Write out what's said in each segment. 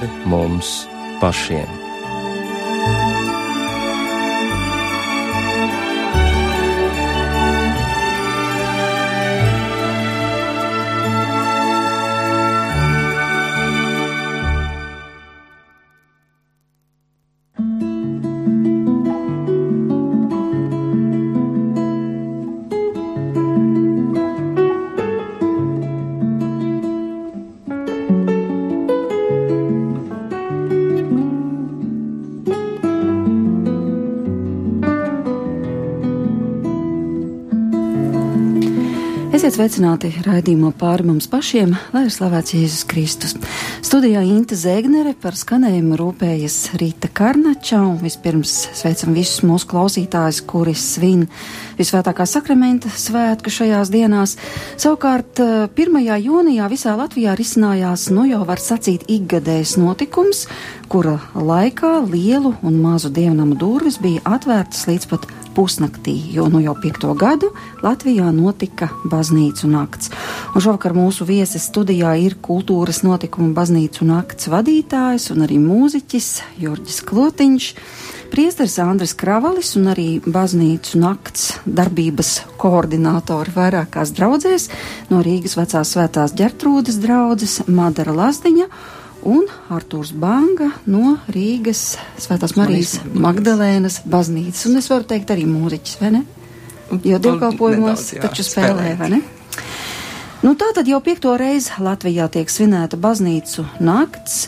pāri mums pašiem. Sveicināti raidījumā pāri mums pašiem, lai ir slavēts Jēzus Kristus. Studijā Inte Zēgnere par skanējumu rūpējas Rīta Karnača, un vispirms sveicam visus mūsu klausītājus, kuri svin visvētākā sakramenta svētku šajās dienās. Savukārt 1. jūnijā visā Latvijā risinājās, nu jau var sacīt, ikgadējs notikums, kura laikā lielu un mazu dievnamu durvis bija atvērtas līdz pat pusnaktī, jo nu jau piekto gadu Latvijā notika baznīcu nakts. Un šovakar mūsu viesis studijā ir kultūras notikumu baznīcu nakts vadītājs un arī mūziķis Jurģis Klotiņš. Priesteris Andris Kravalis un arī baznīcu nakts darbības koordinātori vairākās draudzēs no Rīgas vecās svētās ģertrūdas draudzes Madara Lazdiņa un Artūrs Banga no Rīgas Svētās Marijas Magdalēnas baznīcas. Un es varu teikt arī mūziķis, vai ne? Jo dievkalpojumos taču spēlē, vai ne? Nu, tā tad jau piekto reizi Latvijā tiek svinēta baznīcu nakts.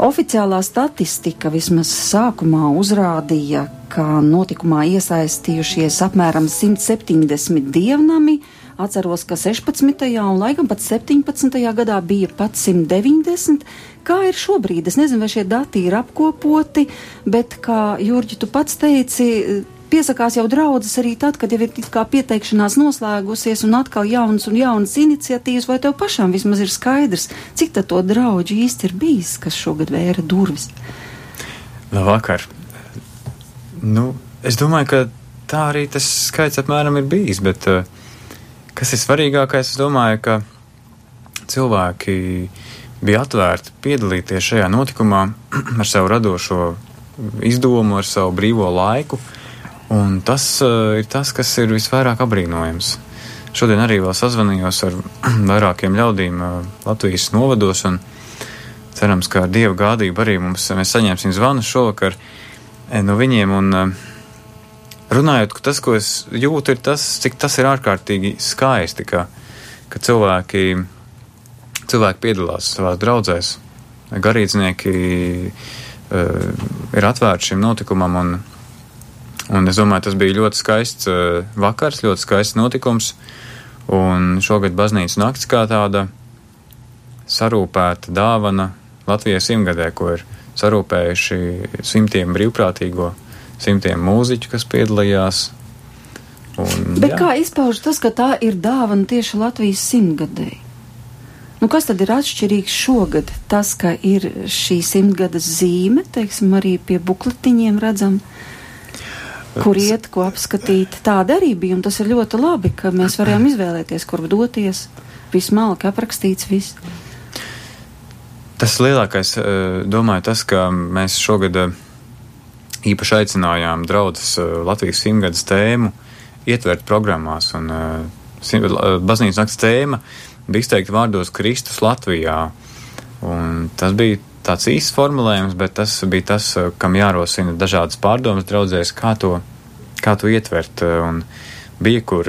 Oficiālā statistika vismaz sākumā uzrādīja, ka notikumā iesaistījušies apmēram 170 dievnami, Atceros, ka 16. un laikam pat 17. gadā bija pat 190. Kā ir šobrīd? Es nezinu, vai šie dati ir apkopoti, bet, kā Jurģi, tu pats teici, piesakās jau draudzes arī tad, kad jau ir kā pieteikšanās noslēgusies un atkal jaunas un jaunas iniciatīvas, vai tev pašām vismaz ir skaidrs, cik tad to draudži īsti ir bijis, kas šogad vēra durvis? Labvakar! Nu, es domāju, ka tā arī tas skaits apmēram ir bijis, bet uh, Kas ir svarīgākais? Es domāju, ka cilvēki bija atvērti piedalīties šajā notikumā ar savu radošo izdomu, ar savu brīvo laiku. Un tas uh, ir tas, kas ir visvairāk apbrīnojams. Šodien arī vēl sazvanījos ar vairākiem ļaudīm uh, Latvijas novados, un cerams, ka ar Dieva gādību arī mums, mēs saņemsim zvanu šovakar eh, no viņiem. Un, uh, runājot, ka tas, ko es jūtu, ir tas, cik tas ir ārkārtīgi skaisti, ka, ka cilvēki, cilvēki piedalās savās draudzēs, garīdznieki uh, ir atvērti šim notikumam, un, un es domāju, tas bija ļoti skaists uh, vakars, ļoti skaists notikums, un šogad baznīcas nakts kā tāda sarūpēta dāvana Latvijas simtgadē, ko ir sarūpējuši simtiem brīvprātīgo simtiem mūziķu, kas piedalījās. Un, Bet jā. kā izpauž tas, ka tā ir dāvana tieši Latvijas simtgadēji? Nu, kas tad ir atšķirīgs šogad? Tas, ka ir šī simtgades zīme, teiksim, arī pie bukletiņiem redzam, kur iet, ko apskatīt. Tāda arī bija, un tas ir ļoti labi, ka mēs varējām izvēlēties, kur doties. Viss malki aprakstīts, viss. Tas lielākais, eh, domāju, tas, ka mēs šogad eh, īpaši aicinājām draudzes eh, Latvijas simtgades tēmu ietvert programmās. Un, uh, baznīcas nakts tēma bija izteikti vārdos Kristus Latvijā. Un tas bija tāds īsts formulējums, bet tas bija tas, kam jārosina dažādas pārdomas draudzēs, kā to, kā to ietvert. Un bija, kur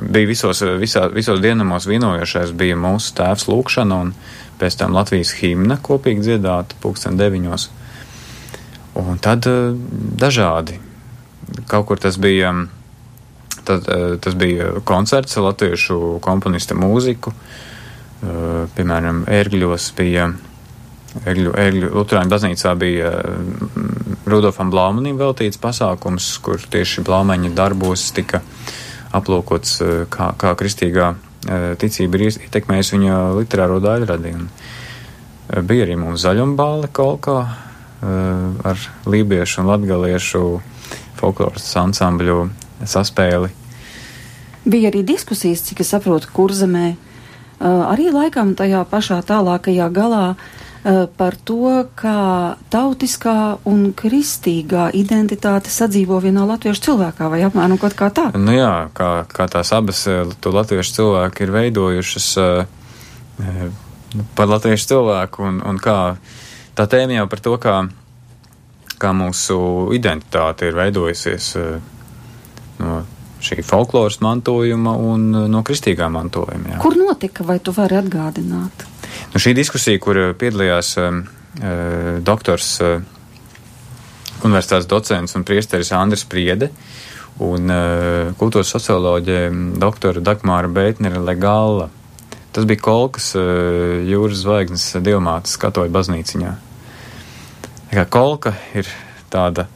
bija visos, visā, visos dienamos vienojošais bija mūsu tēvs lūkšana un pēc tam Latvijas himna kopīgi dziedāta pulksten deviņos. Un tad eh, dažādi. Kaut kur tas bija, tad, eh, tas bija koncerts latviešu komponista mūziku. Eh, piemēram, Ērgļos bija, Ērgļu, Ērgļu Lutāņu baznīcā bija Rudolfam Blaumanim veltīts pasākums, kur tieši Blaumaņa darbos tika aplūkots, kā, kā kristīgā ticība ir ietekmējusi viņa literāro daļradi. Bija arī mums zaļumbāle kolkā, ar lībiešu un latgaliešu folkloras ansambļu saspēli. Bija arī diskusijas, cik es saprotu, kurzemē. Uh, arī laikam tajā pašā tālākajā galā uh, par to, kā tautiskā un kristīgā identitāte sadzīvo vienā latviešu cilvēkā, vai apmēram kaut kā tā? Nu jā, kā, kā tās abas to latviešu cilvēki ir veidojušas uh, par latviešu cilvēku un, un kā tā tēma jau par to, kā, kā mūsu identitāte ir veidojusies uh, no šī folkloras mantojuma un uh, no kristīgā mantojuma. Jā. Kur notika, vai tu vari atgādināt? Nu, šī diskusija, kur uh, piedalījās uh, doktors, uh, universitātes docents un priesteris Andris Priede un uh, kultūras socioloģe um, doktora Dagmāra Beitnere Legāla. Tas bija Kolkas uh, jūras zvaigznes diamātas katoļu baznīciņā. Kā Kolka ir tāda,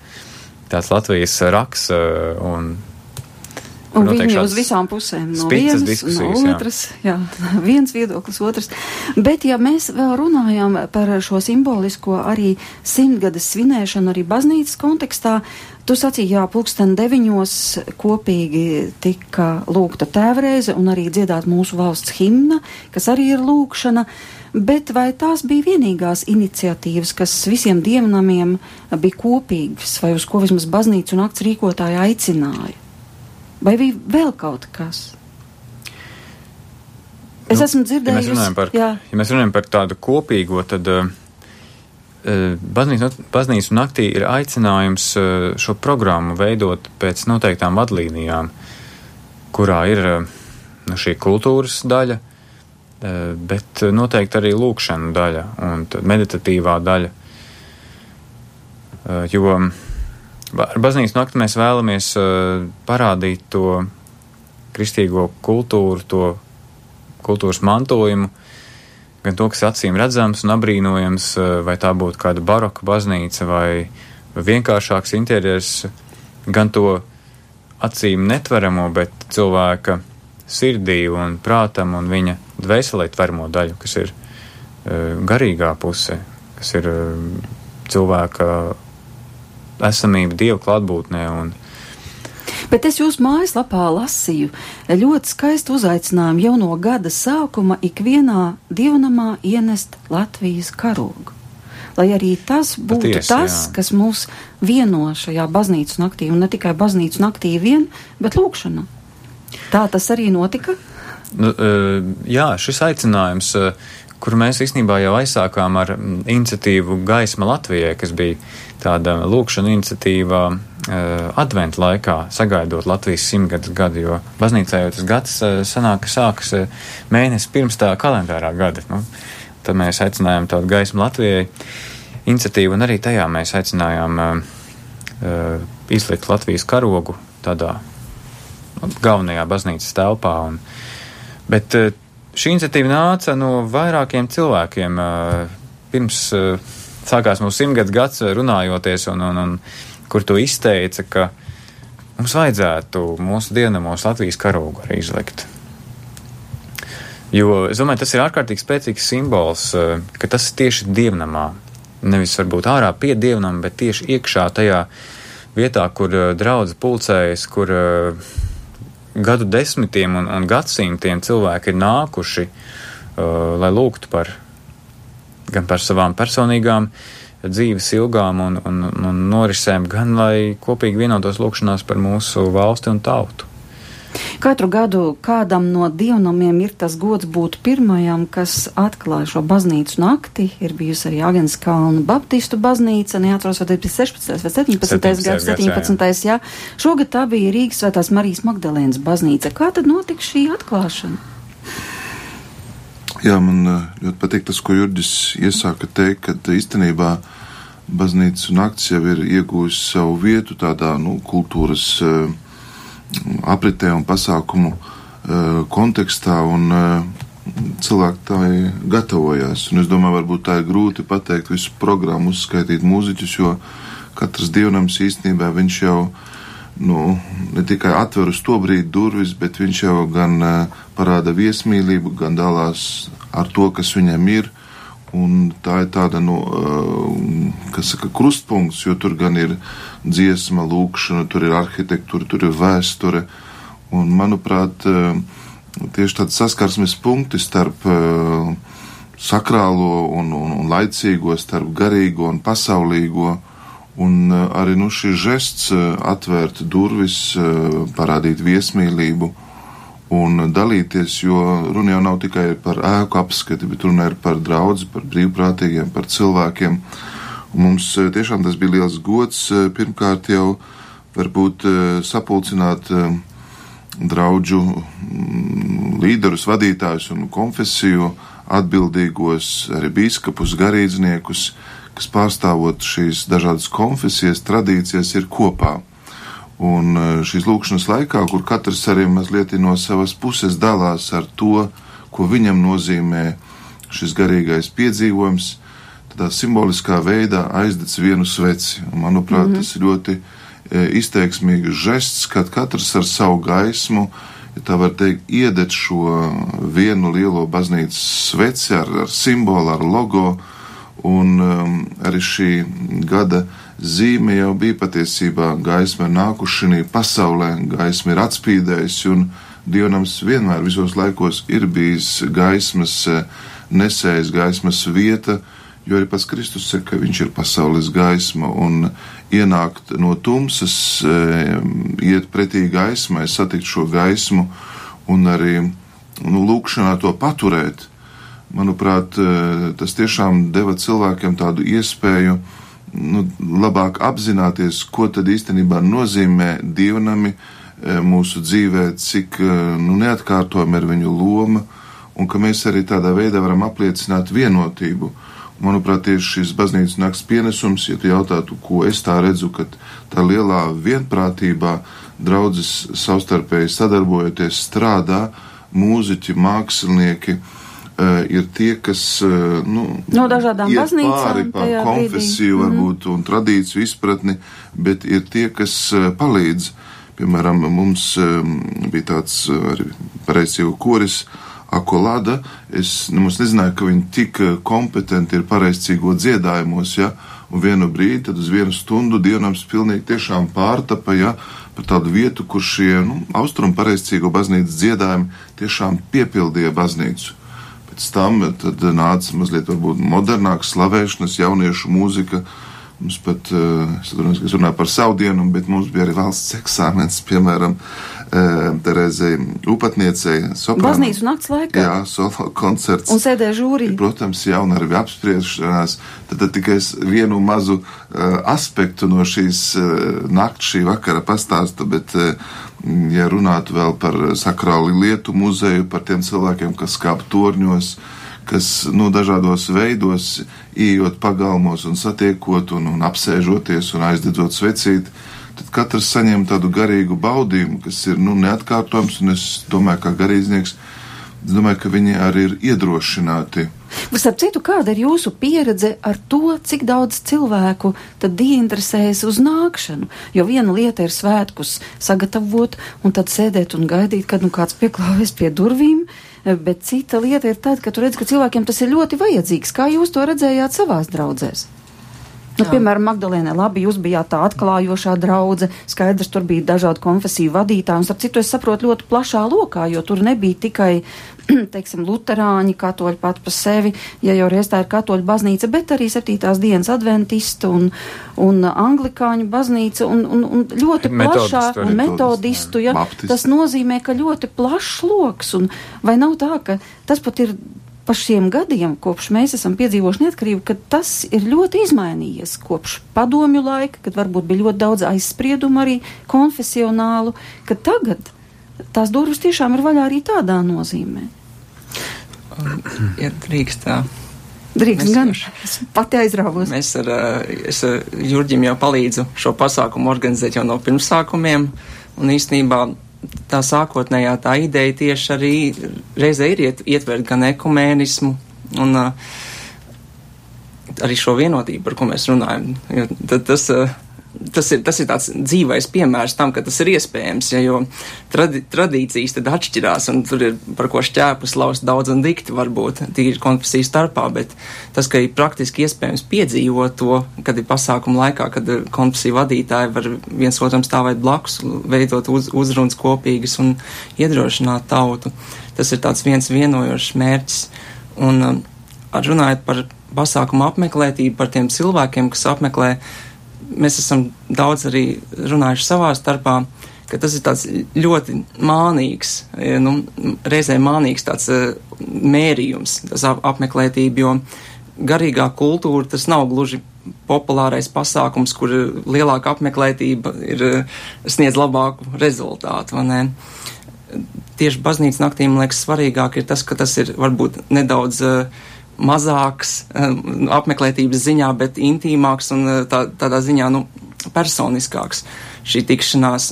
tāds Latvijas raks uh, un Un viņi uz visām pusēm no vienas, no otras, jā. jā, viens viedoklis, otrs. Bet, ja mēs vēl runājam par šo simbolisko arī simtgades svinēšanu arī baznīcas kontekstā, tu sacīji, jā, pulksten deviņos kopīgi tika lūgta tēvreize un arī dziedāt mūsu valsts himna, kas arī ir lūkšana. Bet vai tās bija vienīgās iniciatīvas, kas visiem dievnamiem bija kopīgas, vai uz ko vismaz baznīca un akts rīkotāji aicināja? Vai bija vēl kaut kas? Es nu, esmu dzirdējis, ja mēs, par, jā. ja mēs runājam par tādu kopīgo, tad uh, baznīca, baznīca naktī ir aicinājums uh, šo programmu veidot pēc noteiktām vadlīnijām, kurā ir uh, šī kultūras daļa, bet noteikti arī lūkšana daļa un meditatīvā daļa. Jo Ar baznīcas nakti mēs vēlamies uh, parādīt to kristīgo kultūru, to kultūras mantojumu, gan to, kas acīm redzams un apbrīnojams, uh, vai tā būtu kāda baroka baznīca vai vienkāršāks interjers, gan to acīm netveramo, bet cilvēka sirdī un prātam un viņa dvēselē tveramo daļu, kas ir uh, garīgā puse, kas ir uh, cilvēka esamību Dieva klātbūtnē. Un, Bet es jūsu mājaslapā lasīju ļoti skaistu uzaicinājumu jau no gada sākuma ikvienā dievnamā ienest Latvijas karogu. Lai arī tas būtu Patiesi, tas, jā. kas mūs vieno šajā baznīcas naktī, un ne tikai baznīcas naktī vien, bet lūkšana. Tā tas arī notika? Nu, jā, šis aicinājums, kuru mēs īstenībā jau aizsākām ar iniciatīvu Gaisma Latvijai, kas bija tāda lūkšana iniciatīva uh, adventu laikā, sagaidot Latvijas simtgadus gadu, jo baznīcā jau tas gads uh, sanāk, ka sākas uh, mēnesi pirms tā kalendārā gada. Nu, tad mēs aicinājām tādu gaismu Latvijai iniciatīvu, un arī tajā mēs aicinājām uh, izlikt Latvijas karogu tādā nu, galvenajā baznīcas telpā. Un, bet uh, šī iniciatīva nāca no vairākiem cilvēkiem. Uh, pirms uh, sākās mūsu simtgadus gads runājoties, un, un, un kur tu izteica, ka mums vajadzētu mūsu dienamos Latvijas karogu arī izlikt. Jo es domāju, tas ir ārkārtīgi spēcīgs simbols, ka tas ir tieši dievnamā. Nevis varbūt ārā pie dievnam, bet tieši iekšā tajā vietā, kur draudz pulcējas, kur eh, gadu desmitiem un, un gadsimtiem cilvēki ir nākuši, uh, lai lūgtu par gan par savām personīgām dzīves ilgām un, un, un norisēm, gan lai kopīgi vienotos lūkšanās par mūsu valsti un tautu. Katru gadu kādam no dievnamiem ir tas gods būt pirmajam, kas atklāja šo baznīcu nakti. Ir bijusi arī Agens Kalnu Baptistu baznīca, neatceros, vai tas bija 16. vai 17. 17. gads, 17. Jā, jā. Šogad tā bija Rīgas Svētās Marijas Magdalēnas baznīca. Kā tad notika šī atklāšana? Jā, man eh, ļoti patīk tas, ko Jurģis iesāka teikt, ka īstenībā baznīcas nakts jau ir iegūjusi savu vietu tādā nu, kultūras uh, apritē un pasākumu uh, kontekstā, un uh, cilvēki tā gatavojās. Un es domāju, varbūt tā ir grūti pateikt visu programmu, uzskaitīt mūziķus, jo katrs dievnams īstenībā viņš jau nu, ne tikai atver uz to brīdi durvis, bet viņš jau gan uh, parāda viesmīlību, gan dalās ar to, kas viņam ir. Un tā ir tāda, nu, saka, krustpunkts, jo tur gan ir dziesma, lūkšana, tur ir arhitektūra, tur ir vēsture. Un, manuprāt, tieši tāds saskarsmes punkti starp sakrālo un, un, un laicīgo, starp garīgo un pasaulīgo. Un arī nu, šis žests atvērt durvis, parādīt viesmīlību un dalīties, jo runa jau nav tikai par ēku apskati, bet runa ir par draugu, par brīvprātīgiem, par cilvēkiem. Un mums tiešām tas bija liels gods pirmkārt jau varbūt sapulcināt draugu mm, līderus, vadītājus un konfesiju atbildīgos, arī biskupus, garīdzniekus, kas pārstāvot šīs dažādas konfesijas, tradīcijas, ir kopā. Un e, šīs lūkšanas laikā, kur katrs arī mazliet no savas puses dalās ar to, ko viņam nozīmē šis garīgais piedzīvojums, tādā simboliskā veidā aizdedz vienu sveci. Un, manuprāt, mm -hmm. tas ir ļoti e, izteiksmīgs žests, kad katrs ar savu gaismu ja tā var teikt, iedet šo vienu lielo baznīcas sveci ar, ar simbolu, ar logo, un um, arī šī gada zīme jau bija patiesībā gaisma ir nākuši pasaulē, gaisma ir atspīdējusi, un Dievnams vienmēr visos laikos ir bijis gaismas eh, nesējs, gaismas vieta, jo arī pats Kristus saka, ka viņš ir pasaules gaisma, un ienākt no tumsas, eh, iet pretī gaismai, satikt šo gaismu un arī nu, lūkšanā to paturēt. Manuprāt, eh, tas tiešām deva cilvēkiem tādu iespēju nu, labāk apzināties, ko tad īstenībā nozīmē dievnami eh, mūsu dzīvē, cik nu, neatkārtojama ir viņu loma, un ka mēs arī tādā veidā varam apliecināt vienotību. Manuprāt, tieši šis baznīcas nakts pienesums, ja tu jautātu, ko es tā redzu, ka tā lielā vienprātībā draudzes savstarpēji sadarbojoties strādā, mūziķi, mākslinieki, uh, ir tie, kas uh, nu, no dažādām baznīcām pāri pār konfesiju brīdī. varbūt mm -hmm. un tradīciju izpratni, bet ir tie, kas uh, palīdz. Piemēram, mums um, bija tāds arī pareizsīvu koris, Akolada. Es nemaz nezināju, ka viņi tik eh, kompetenti ir pareizcīgo dziedājumos, ja, un vienu brīdi, tad uz vienu stundu dienams pilnīgi tiešām pārtapa, ja, par tādu vietu, kur šie, nu, austrumu pareizcīgo baznīcas dziedājumi tiešām piepildīja baznīcu. Pēc tam tad nāca mazliet varbūt modernāks slavēšanas jauniešu mūzika, uh, Mums pat, eh, es atceros, ka es runāju par savu dienu, bet mums bija arī valsts eksāmens, piemēram, eh, Terezei Upatniecei. Baznīcu nakts laikā. Jā, solo koncerts. Un sēdēja žūrī. Protams, jā, un arī apspriešanās. Tad, tad tikai vienu mazu uh, aspektu no šīs uh, nakts, šī vakara pastāsta, bet, uh, ja runātu vēl par sakrāli lietu muzeju, par tiem cilvēkiem, kas kāp torņos, uh, kas nu, dažādos veidos, ieejot pagalmos un satiekot un, un apsēžoties un aizdedzot svecīt, tad katrs saņem tādu garīgu baudījumu, kas ir nu, neatkārtojams, un es domāju, kā garīdznieks, es domāju, ka viņi arī ir iedrošināti. Starp citu, kāda ir jūsu pieredze ar to, cik daudz cilvēku tad ieinteresējas uz nākšanu? Jo viena lieta ir svētkus sagatavot un tad sēdēt un gaidīt, kad nu kāds pieklāvēs pie durvīm, bet cita lieta ir tāda, ka tu redz, ka cilvēkiem tas ir ļoti vajadzīgs. Kā jūs to redzējāt savās draudzēs? Nu, piemēram, Magdalēnē, labi, jūs bijāt tā atklājošā draudze, skaidrs, tur bija dažādu konfesiju vadītāji, un starp citu es saprotu ļoti plašā lokā, jo tur nebija tikai teiksim, luterāņi, katoļi pat pa sevi, ja jau reiz tā ir katoļu baznīca, bet arī septītās dienas adventistu un, un anglikāņu baznīca un, un, un ļoti plašā un metodistu, ja, Baptist. tas nozīmē, ka ļoti plašs loks, un vai nav tā, ka tas pat ir pa šiem gadiem, kopš mēs esam piedzīvojuši neatkarību, ka tas ir ļoti izmainījies kopš padomju laika, kad varbūt bija ļoti daudz aizspriedumu arī konfesionālu, ka tagad tās durvis tiešām ir vaļā arī tādā nozīmē. Ja drīkst tā. Drīkst gan. Es pati aizrāvos. Mēs ar, es ar Jurģim jau palīdzu šo pasākumu organizēt jau no pirmsākumiem. Un īstenībā tā sākotnējā tā ideja tieši arī reizē ir iet, ietvert gan ekumēnismu un uh, arī šo vienotību, par ko mēs runājam. Jo tad tas uh, tas ir, tas ir tāds dzīvais piemērs tam, ka tas ir iespējams, ja, jo tradi, tradīcijas tad atšķirās, un tur ir par ko šķēpus laust daudz un dikti varbūt tīri konfesiju starpā, bet tas, ka ir praktiski iespējams piedzīvot to, kad ir pasākuma laikā, kad konfesiju vadītāji var viens otram stāvēt blakus, veidot uz, uzrunas kopīgas un iedrošināt tautu, tas ir tāds viens vienojošs mērķis. Un, um, runājot par pasākumu apmeklētību, par tiem cilvēkiem, kas apmeklē, mēs esam daudz arī runājuši savā starpā, ka tas ir tāds ļoti mānīgs, nu, reizē mānīgs tāds mērījums, tas apmeklētība, jo garīgā kultūra tas nav gluži populārais pasākums, kur lielāka apmeklētība ir sniedz labāku rezultātu? Tieši baznīcas naktīm, man liekas, svarīgāk ir tas, ka tas ir varbūt nedaudz uh, mazāks um, apmeklētības ziņā, bet intīmāks un uh, tā, tādā ziņā, nu, personiskāks. Šī tikšanās,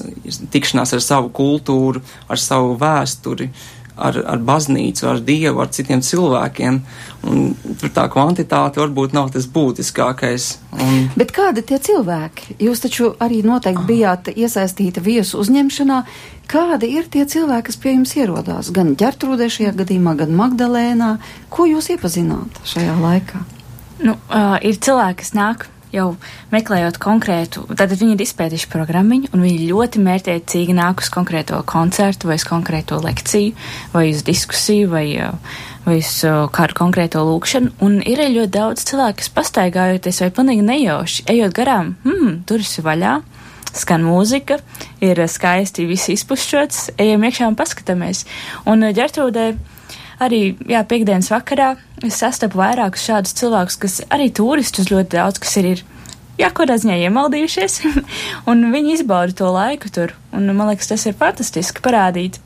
tikšanās ar savu kultūru, ar savu vēsturi, ar, ar baznīcu, ar dievu, ar citiem cilvēkiem. Un tur tā kvantitāte varbūt nav tas būtiskākais. Un... Bet kādi tie cilvēki? Jūs taču arī noteikti bijāt iesaistīti viesu uzņemšanā. Kādi ir tie cilvēki, kas pie jums ierodās? Gan ģertrūdē šajā gadījumā, gan Magdalēnā. Ko jūs iepazināt šajā laikā? Nu, uh, ir cilvēki, kas nāk jau meklējot konkrētu, tad viņi ir izpētījuši programmiņu, un viņi ļoti mērķiecīgi nāk uz konkrēto koncertu, vai uz konkrēto lekciju, vai uz diskusiju, vai, vai uz kādu konkrēto lūkšanu. Un ir ļoti daudz cilvēku, kas pastaigājoties vai pilnīgi nejauši, ejot garām, hmm, durvis ir vaļā. Skan mūzika, ir skaisti, viss izpušķots, ejam iekšā un paskatāmies. Un ģertrūdē arī jā, piekdienas vakarā es sastapu vairākus šādus cilvēkus, kas arī turistus ļoti daudz, kas ir, ir jā, kādā ziņā iemaldījušies, un viņi izbauda to laiku tur. Un man liekas, tas ir fantastiski parādīt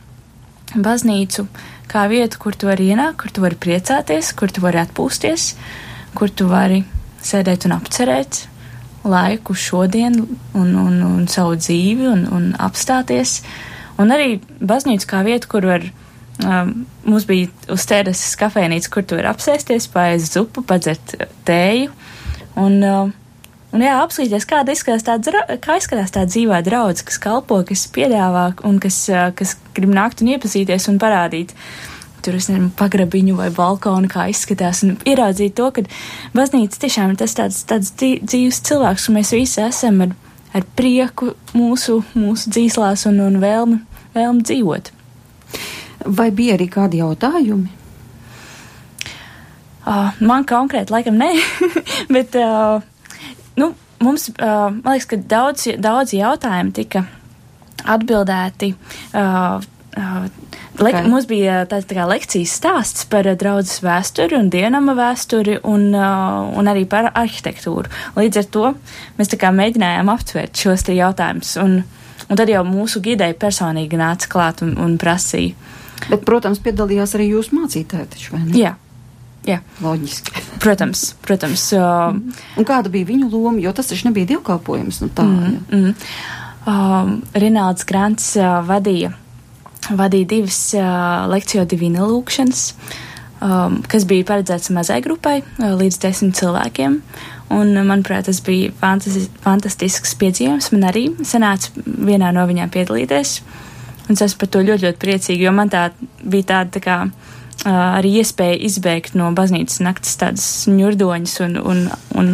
baznīcu kā vietu, kur tu vari ienākt, kur tu vari priecāties, kur tu vari atpūsties, kur tu vari sēdēt un apcerēt laiku šodien un, un, un savu dzīvi un, un apstāties. Un arī baznīcu kā vietu, kur var Um, mums bija uz terases kafejnīca, kur tu vari apsēsties, paēst zupu, padzert tēju. Un, uh, un jā, apskatīties, kāda izskatās tā, kā izskatās tā dzīvā draudz, kas kalpo, kas piedāvā un kas, uh, kas grib nākt un iepazīties un parādīt. Tur es nezinu, pagrabiņu vai balkonu, kā izskatās, un ieraudzīt to, ka baznīca tiešām ir tas tāds, tāds dzīves cilvēks, un mēs visi esam ar, ar prieku mūsu, mūsu dzīslās un, un vēlmi, vēlmi dzīvot. Vai bija arī kādi jautājumi? Uh, man konkrēti, laikam, nē, bet uh, nu, mums, uh, man liekas, ka daudz, daudz jautājumu tika atbildēti. Uh, uh, Le, okay. Mums bija tāds tā kā lekcijas stāsts par draudzes vēsturi un dienama vēsturi un, uh, un arī par arhitektūru. Līdz ar to mēs tā kā mēģinājām aptvert šos te jautājumus. Un, un tad jau mūsu gidei personīgi nāca klāt un, un prasīja Bet, protams, piedalījās arī jūsu mācītāji, taču, vai ne? Jā. Jā. Loģiski. Protams, protams. Uh, un kāda bija viņu loma, jo tas taču nebija dievkalpojums, nu tā. Mm, mm. Uh, Rinalds Grants uh, vadīja, vadīja divas uh, lekciju divina lūkšanas, um, kas bija paredzēts mazai grupai uh, līdz desmit cilvēkiem. Un, manuprāt, tas bija fantastis, fantastisks piedzīvojums. Man arī sanāca vienā no viņām piedalīties. Uh, Un es esmu par to ļoti, ļoti priecīga, jo man tā bija tāda tā kā uh, arī iespēja izbēgt no baznīcas naktas tādas ņurdoņas un, un, un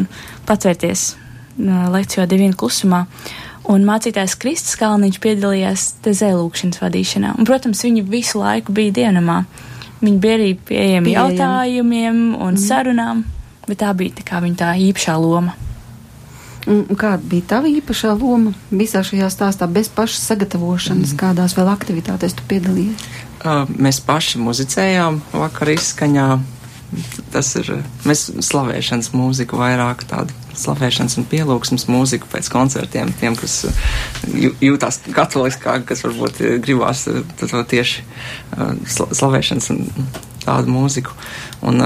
patvērties uh, lekcijā divīnu klusumā. Un mācītājs Kristus Kalniņš piedalījās te zēlūkšanas vadīšanā. Un, protams, viņi visu laiku bija dienamā. Viņi bija arī pieejami jautājumiem un mm. sarunām, bet tā bija tā kā viņa tā īpašā loma. Un kāda bija tava īpašā loma visā šajā stāstā, bez pašas sagatavošanas, mm. kādās vēl aktivitātēs tu piedalījies? Uh, mēs paši muzicējām vakar izskaņā. Tas ir, mēs slavēšanas mūziku vairāk tādu slavēšanas un pielūgsmes mūziku pēc koncertiem, tiem, kas jūtās katoliskāk, kas varbūt gribās to tieši slavēšanas un tādu mūziku. Un,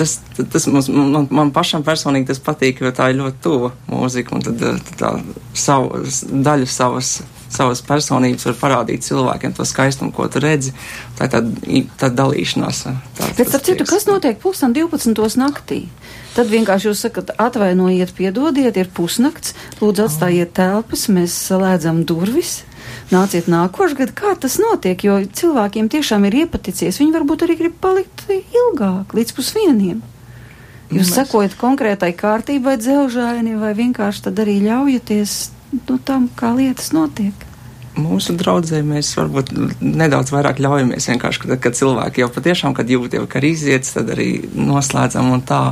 tas, tas mums, man, man pašam personīgi tas patīk, jo tā ir ļoti tuva mūzika, un tad, tad tā savu, daļu savas, savas personības var parādīt cilvēkiem to skaistumu, ko tu redzi. Tā ir tāda, tāda dalīšanās. Tā, Bet, starp citu, kas notiek pusdien 12. naktī? Tad vienkārši jūs sakat, atvainojiet, piedodiet, ir pusnakts, lūdzu atstājiet telpas, mēs slēdzam durvis nāciet nākošais gads, kā tas notiek, jo cilvēkiem tiešām ir iepaticies. Viņi varbūt arī grib palikt ilgāk, līdz pusvieniem. Jūs Mēs... sekojat konkrētai kārtībai, dzelžaini, vai vienkārši tad arī ļaujaties nu, tam, kā lietas notiek? mūsu draudzē mēs varbūt nedaudz vairāk ļaujamies vienkārši, kad, kad cilvēki jau patiešām, kad jūt jau, ka ir iziets, tad arī noslēdzam un tā,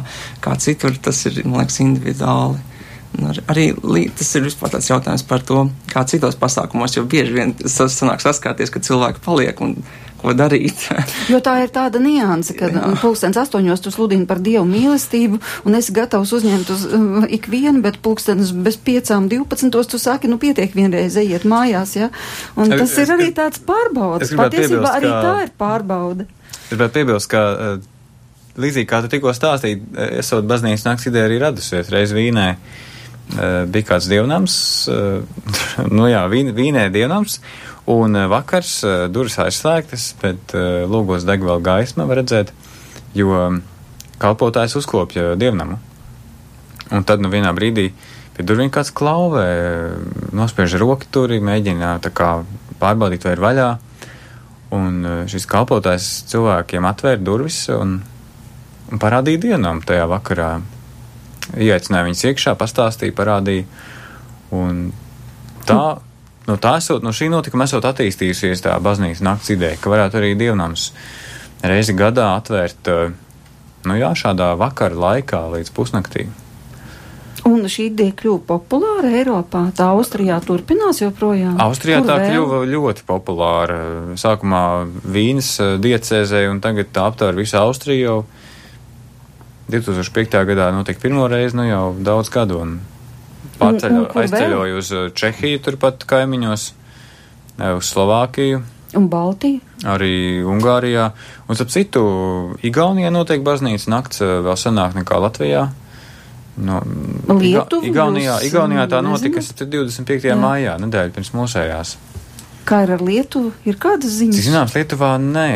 kā citur, tas ir, man liekas, individuāli. Ar, arī tas ir vispār tāds jautājums par to, kā citos pasākumos, jo bieži vien sanāk saskārties, ka cilvēki paliek un ko darīt. jo tā ir tāda nianse, ka Jā. pulkstens astoņos tu sludini par Dievu mīlestību un esi gatavs uzņemt uz uh, ikvienu, bet pulkstens bez piecām divpadsmitos tu saki, nu pietiek vienreiz ejiet mājās, ja? Un tas es, ir arī tāds pārbaudas. Patiesībā arī kā... tā ir pārbauda. Es gribētu piebilst, ka uh, līdzīgi kā tu tikko stāstīji, uh, esot baznīcas nakts ideja arī radusies reiz Vīnē. Uh, bija kāds dievnams, uh, nu jā, vīn, Vīnē dievnams, Un eh, vakars eh, durvis aizslēgtas, bet eh, lūgos deg vēl gaisma, var redzēt, jo kalpotājs uzkopja dievnamu. Un tad, nu, vienā brīdī pie durvīm kāds klauvē, nospiež roku tur, mēģina tā kā pārbaudīt, vai ir vaļā. Un šis kalpotājs cilvēkiem atvēra durvis un, un parādīja dienām tajā vakarā. Ieaicināja viņus iekšā, pastāstīja, parādīja. Un tā no, tā esot, no šī notikuma esot attīstījusies tā baznīcas nakts ideja, ka varētu arī dievnams reizi gadā atvērt, eh, nu jā, šādā vakara laikā līdz pusnaktī. Un šī ideja kļuva populāra Eiropā. Tā Austrijā turpinās joprojām. Austrijā Kur tā vēl? kļuva ļoti populāra. Sākumā Vīnas eh, diecēzē, un tagad tā aptver visu Austriju jau 2005. gadā notika pirmo reizi, nu jau daudz gadu. Un Pārceļo, aizceļoju uz uh, Čehiju, turpat kaimiņos, uh, uz Slovākiju. Un Baltiju? Arī Ungārijā. Un, ap citu, Igaunijā notiek baznīcas nakts uh, vēl senāk nekā Latvijā. No, Lietuva? Igaunijā, Igaunijā tā notika 25. Jā. maijā, nedēļa pirms mūsējās. Kā ir ar Lietuvu? Ir kādas ziņas? Zināms, Lietuvā nē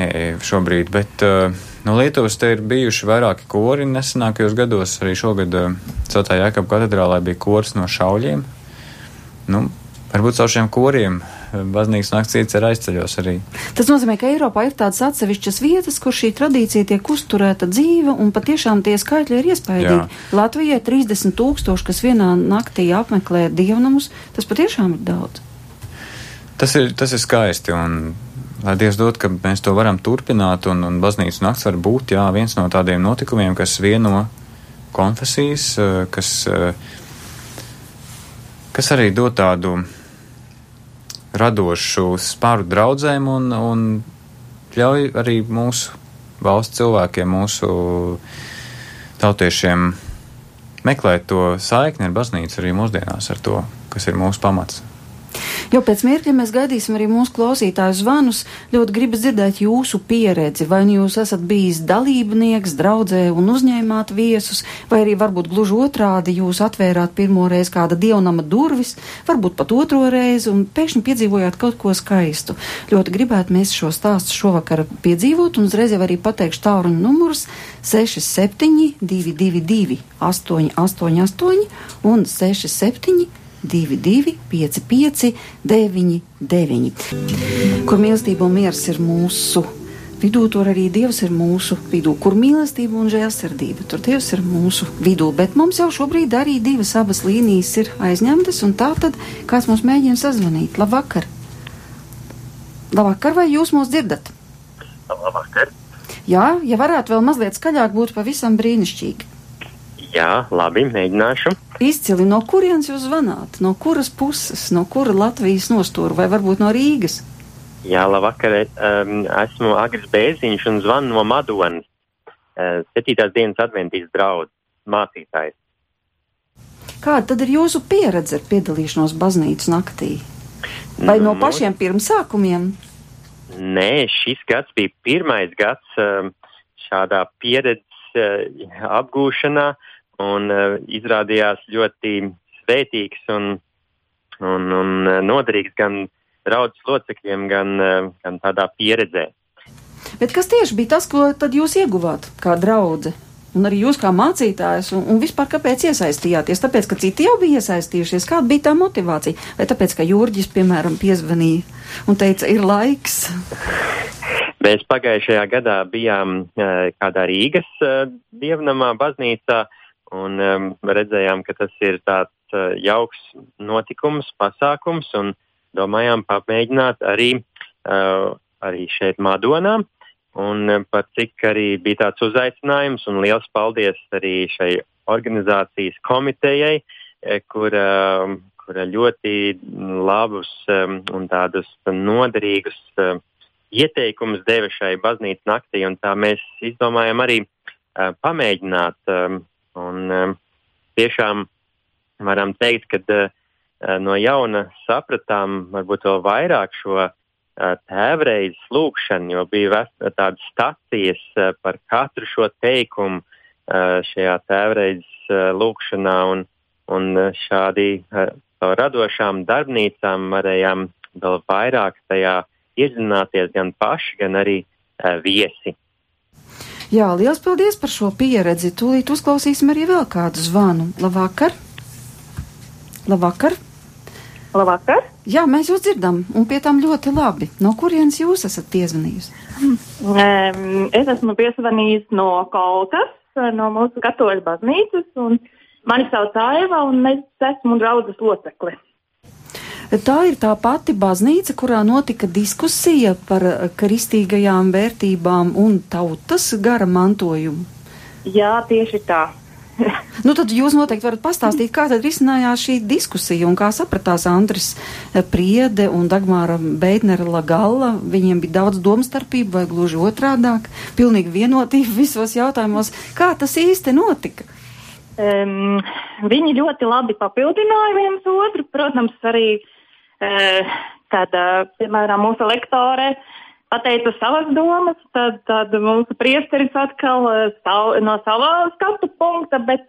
šobrīd, bet uh, No Lietuvas te ir bijuši vairāki kori nesenākajos gados. Arī šogad eh, Jēkab katedrālē bija kors no šauļiem. Nu, varbūt caur šiem koriem eh, baznīcas nakts ir aizceļos arī. Tas nozīmē, ka Eiropā ir tādas atsevišķas vietas, kur šī tradīcija tiek uzturēta dzīva un patiešām tie skaitļi ir iespaidīgi. Latvijai 30 tūkstoši, kas vienā naktī apmeklē dievnamus, tas patiešām ir daudz. Tas ir, tas ir skaisti un lai Dievs dod, ka mēs to varam turpināt, un, un baznīcas nakts var būt jā, viens no tādiem notikumiem, kas vieno konfesijas, eh, kas, eh, kas arī dod tādu radošu spāru draudzēm un, un ļauj arī mūsu valsts cilvēkiem, mūsu tautiešiem meklēt to saikni ar baznīcu arī mūsdienās, ar to, kas ir mūsu pamats. Jo pēc mirkļa mēs gaidīsim arī mūsu klausītāju zvanus. Ļoti gribas dzirdēt jūsu pieredzi. Vai nu jūs esat bijis dalībnieks, draudzē un uzņēmāt viesus, vai arī varbūt gluži otrādi jūs atvērāt pirmo reizi kāda dievnama durvis, varbūt pat otro reizi un pēkšņi piedzīvojāt kaut ko skaistu. Ļoti gribētu mēs šo stāstu šovakar piedzīvot un uzreiz jau arī pateikšu tāruņu numurus 67 222 888 un 67 22, 55, 99. Kur mīlestība un miers ir mūsu vidū, tur arī Dievs ir mūsu vidū. Kur mīlestība un žēlsirdība, tur Dievs ir mūsu vidū. Bet mums jau šobrīd arī divas abas līnijas ir aizņemtas, un tā tad kāds mums mēģina sazvanīt. Labvakar! Labvakar, vai jūs mūs dzirdat? Labvakar! Jā, ja varētu vēl mazliet skaļāk, būtu pavisam brīnišķīgi. Jā, labi, mēģināšu. Izcili, no kurienes jūs zvanāt? No kuras puses, no kura Latvijas nostūra vai varbūt no Rīgas? Jā, labvakar, um, esmu Agris Bēziņš un zvanu no Madonas, uh, septītās dienas adventīs draudz, mācītājs. Kāda tad ir jūsu pieredze ar piedalīšanos baznīcas naktī? Vai no nu, pašiem pirmsākumiem? Nē, šis gads bija pirmais gads um, šādā pieredzes uh, apgūšanā. Un uh, izrādījās ļoti svētīgs un, un, un uh, noderīgs gan draudzes locekļiem, gan, uh, gan tādā pieredzē. Bet kas tieši bija tas, ko tad jūs ieguvāt kā draudzene? Un arī jūs kā mācītājs, un, un vispār kāpēc iesaistījāties? Tāpēc, ka citi jau bija iesaistījušies. Kāda bija tā motivācija? Vai tāpēc, ka Jurģis, piemēram, piezvanīja un teica, ir laiks? Mēs pagājušajā gadā bijām uh, kādā Rīgas uh, dievnamā baznīcā, uh, un um, redzējām, ka tas ir tāds uh, jauks notikums, pasākums, un domājām pamēģināt arī, uh, arī šeit Madonā. Un uh, pat cik arī bija tāds uzaicinājums, un liels paldies arī šai organizācijas komitejai, kura, kura ļoti labus um, un tādus noderīgus um, ieteikumus deva šai baznīcas naktī, tā mēs izdomājam arī uh, pamēģināt. Um, un um, tiešām varam teikt, ka uh, no jauna sapratām varbūt vēl vairāk šo uh, tēvreizes lūkšanu, jo bija tādas stacijas uh, par katru šo teikumu uh, šajā tēvreizes uh, lūkšanā, un, un šādi uh, radošām darbnīcām varējām vēl vairāk tajā iedzināties gan paši, gan arī uh, viesi. Jā, liels paldies par šo pieredzi. Tūlīt uzklausīsim arī vēl kādu zvanu. Labvakar! Labvakar! Labvakar! Jā, mēs jūs dzirdam, un pie tam ļoti labi. No kurienes jūs esat piezvanījis? Um, es esmu piezvanījis no Kolkas, no mūsu katoļu baznīcas, un mani sauc Aiva, un es esmu draudzes locekli. Tā ir tā pati baznīca, kurā notika diskusija par eh, kristīgajām vērtībām un tautas gara mantojumu. Jā, tieši tā. nu, tad jūs noteikti varat pastāstīt, kā tad risinājās šī diskusija un kā sapratās Andris Priede un Dagmāra Beidnera Lagalla. Viņiem bija daudz domstarpību vai gluži otrādāk, pilnīgi vienotība visos jautājumos. Kā tas īsti notika? Um, viņi ļoti labi papildināja viens otru, protams, arī uh, kad, piemēram, mūsu lektore pateica savas domas, tad, tad mūsu priesteris atkal sav, no sava skatu punkta, bet,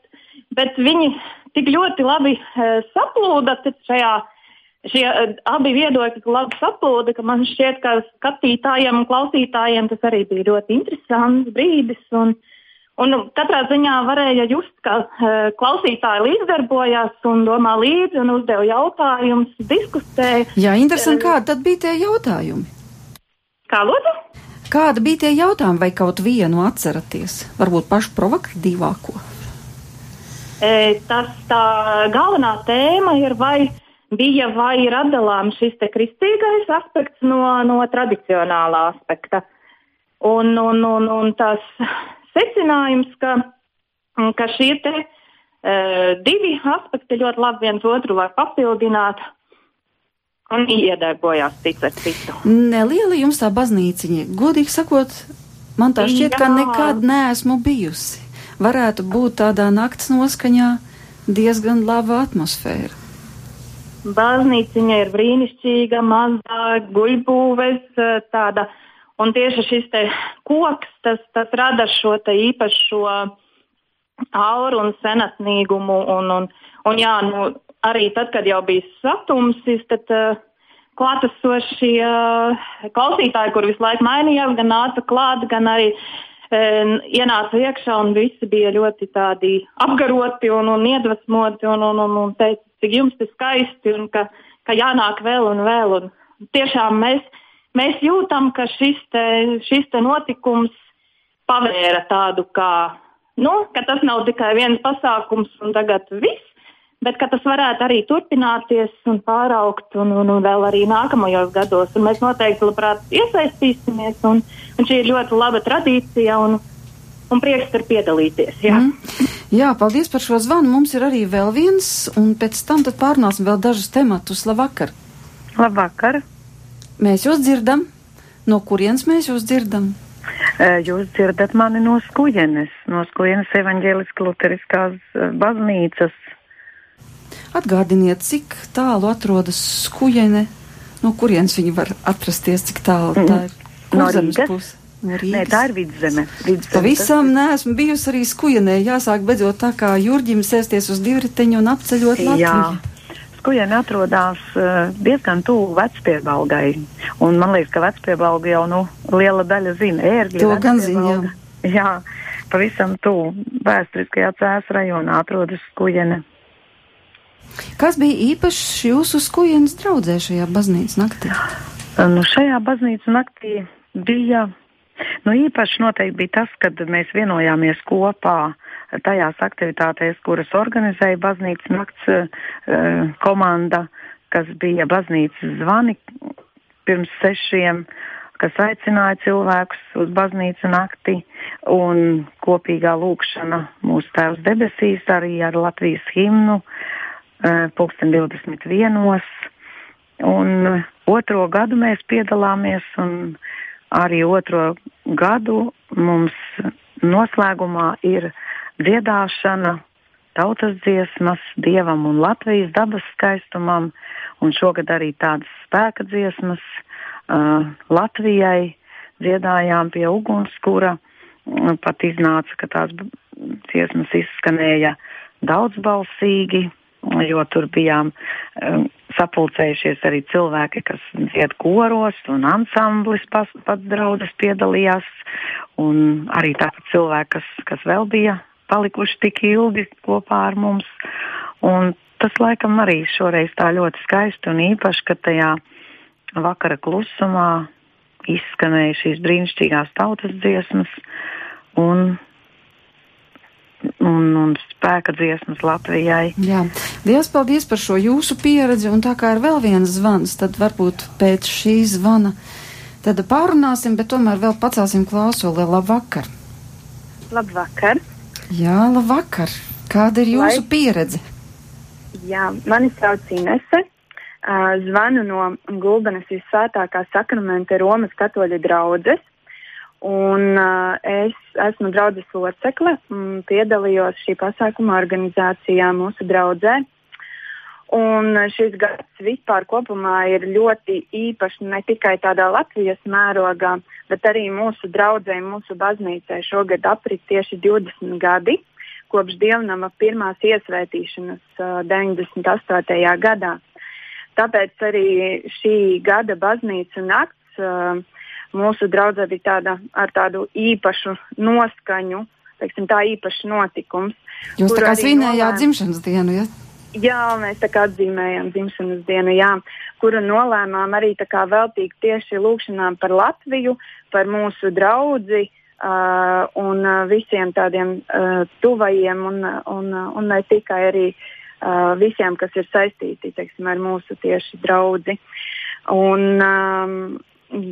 bet viņi tik ļoti labi saplūda šajā. Šie abi viedokļi labi saplūda, ka man šķiet, ka skatītājiem un klausītājiem tas arī bija ļoti interesants brīdis. Un, uh, Un nu, katrā ziņā varēja just, ka uh, klausītāji līdzdarbojās un domā līdzi un uzdeva jautājumus, diskutēja. Jā, interesanti, kādi tad bija tie jautājumi? Kā lūdzu? Kāda bija tie jautājumi, vai kaut vienu atceraties? Varbūt pašu provokatīvāko? E, tas tā galvenā tēma ir, vai bija vai ir atdalām šis te kristīgais aspekts no, no tradicionālā aspekta. Un, un, un, un tas secinājums, ka, mm, ka šie te, uh, divi aspekti ļoti labi viens otru var papildināt. Un iedarbojās cits ar citu. Neliela jums tā baznīciņa. Godīgi sakot, man tā šķiet, Jā. ka nekad neesmu bijusi. Varētu būt tādā nakts noskaņā diezgan laba atmosfēra. Baznīciņa ir brīnišķīga, mazā guļbūves, tāda uh, Un tieši šis koks, tas, tas rada šo īpašo auru un senatnīgumu. Un, un, un jā, nu, arī tad, kad jau bija satumsis, tad uh, klātesošie uh, klausītāji, kur visu laiku mainījās, gan nāca klāt, gan arī uh, ienāca iekšā, un visi bija ļoti tādi apgaroti un, un iedvesmoti un, un, un, un teica, cik jums tas skaisti un ka, ka jānāk vēl un vēl. Un tiešām mēs mēs jūtam, ka šis, te, šis te notikums pavēra tādu kā, nu, ka tas nav tikai viens pasākums un tagad viss, bet ka tas varētu arī turpināties un pāraugt un, un, un vēl arī nākamajos gados. Un mēs noteikti labprāt iesaistīsimies, un, un šī ir ļoti laba tradīcija. Un, un prieks tur piedalīties. Jā. Mm. jā, paldies par šo zvanu. Mums ir arī vēl viens, un pēc tam pārnāsim vēl dažus tematus. Labvakar! Labvakar! Mēs jūs dzirdam. No kurienes mēs jūs dzirdam? Jūs dzirdat mani no Skujenes, no Skujenes evaņģēliskās luteriskās baznīcas. Atgādiniet, cik tālu atrodas Skujene, no kurienes viņi var atrasties, cik tālu tā ir. No Rīgas. No Rīgas. Nē, tā ir vidzeme. vidzeme. Pavisam neesmu bijusi arī Skujenē. Jāsāk beidzot tā kā Jurģim sēsties uz divriteņu un apceļot Latviju. Jā. Skujiena atrodas uh, diezgan tuvu vecpiebalgai. Un man liekas, ka vecpiebalga jau nu, liela daļa zina ērgļi. To gan zina. Jā, pavisam tuvu vēsturiskajā cēs rajonā atrodas Skujiena. Kas bija īpašs jūsu skujienas draudzē šajā baznīcas naktī? Nu, šajā baznīcas naktī bija, nu īpaši noteikti bija tas, kad mēs vienojāmies kopā tajās aktivitātēs, kuras organizēja baznīcas nakts uh, komanda, kas bija baznīcas zvani pirms sešiem, kas aicināja cilvēkus uz baznīcu nakti, un kopīgā lūkšana mūsu Tēvs debesīs arī ar Latvijas himnu uh, pulksten 21. Un otro gadu mēs piedalāmies, un arī otro gadu mums noslēgumā ir dziedāšana, tautas dziesmas dievam un Latvijas dabas skaistumam, un šogad arī tādas spēka dziesmas uh, Latvijai dziedājām pie ugunskura. Pat iznāca, ka tās dziesmas izskanēja daudzbalsīgi, jo tur bijām um, sapulcējušies arī cilvēki, kas dzied koros, un ansamblis pats, pats draudzes piedalījās, un arī tāpat cilvēki, kas, kas vēl bija palikuši tik ilgi kopā ar mums. Un tas laikam arī šoreiz tā ļoti skaisti un īpaši, ka tajā vakara klusumā izskanēja šīs brīnišķīgās tautas dziesmas un un, un spēka dziesmas Latvijai. Jā, liels paldies par šo jūsu pieredzi, un tā kā ir vēl viens zvans, tad varbūt pēc šī zvana tad pārunāsim, bet tomēr vēl pacelsim klausuli. Labvakar! Labvakar! Jā, labvakar! Kāda ir jūsu Lai... pieredze? Jā, mani sauc Inese. Uh, zvanu no Gulbenes visvētākā sakramenta Romas katoļu draudzes. Un uh, es esmu draudzes locekle un piedalījos šī pasākuma organizācijā mūsu draudzē. Un šis gads vispār kopumā ir ļoti īpašs ne tikai tādā Latvijas mērogā, bet arī mūsu draudzē, mūsu baznīcai. Šogad aprit tieši 20 gadi kopš dievnama pirmās iesvētīšanas uh, 98. gadā. Tāpēc arī šī gada baznīca nakts mūsu draudzē bija tāda ar tādu īpašu noskaņu, teiksim, tā īpašs notikums. Jūs tā kā svinējāt nolēm... dzimšanas dienu, ja? Jā, mēs tā kā atzīmējām dzimšanas dienu, jā, kuru nolēmām arī veltīt tieši lūkšanām par Latviju, par mūsu draudzi uh, un uh, visiem tādiem uh, tuvajiem un, un, un ne tikai arī uh, visiem, kas ir saistīti, teiksim, ar mūsu tieši draudzi. Un, um,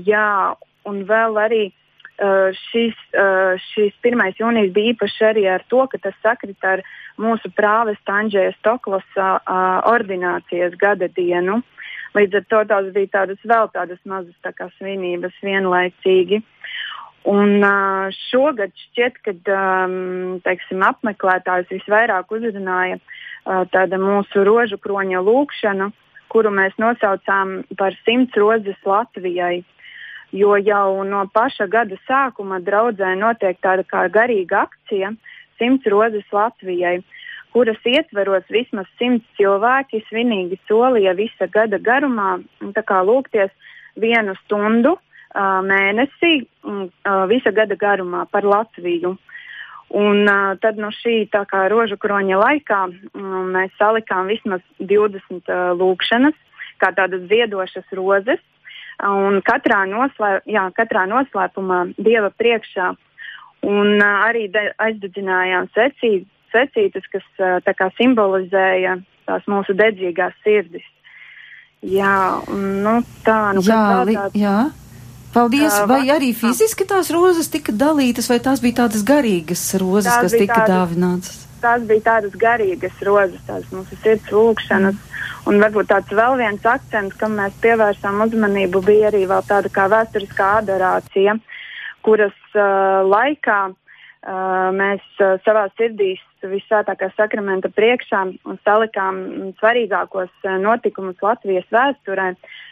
jā, un vēl arī uh, šis, uh, šis 1. jūnijas bija īpaši arī ar to, ka tas sakrit ar mūsu prāvesta Andžēja Stoklosa uh, ordinācijas gada dienu. Līdz ar to tās bija tādas vēl tādas mazas tā kā svinības vienlaicīgi. Un uh, šogad šķiet, ka um, teiksim, apmeklētājs visvairāk uzrunāja uh, tāda mūsu rožu kroņa lūkšana, kuru mēs nosaucām par simts rozes Latvijai. Uh, jo jau no paša gada sākuma draudzē notiek tāda kā garīga akcija Simts rozes Latvijai, kuras ietveros vismaz simts cilvēki svinīgi solīja visa gada garumā lūgties vienu stundu uh, mēnesī uh, visa gada garumā par Latviju. Un, uh, tad no šī kā rožu kroņa laikā um, mēs salikām vismaz 20 uh, lūkšanas, kā tādas ziedošas rozes, un katrā, noslē, jā, katrā noslēpumā Dieva priekšā. Un uh, arī aizdedzinājām secīt, secītas, kas uh, kā simbolizēja tās mūsu dedzīgās sirdis. Jā, nu tā, nu jā, li, jā. Paldies! Uh, vai arī fiziski tās rozes tika dalītas, vai tās bija tādas garīgas rozes, tās kas tika tādas, dāvinātas? Tās bija tādas garīgas rozes, tās mūsu sirds lūkšanas. Mm. Un varbūt tāds vēl viens akcents, kam mēs pievērsām uzmanību, bija arī tāda kā vēsturiskā adorācija, kuras uh, laikā uh, mēs uh, savā sirdīs visvētākā sakramenta priekšā salikām svarīgākos uh, notikumus Latvijas vēsturē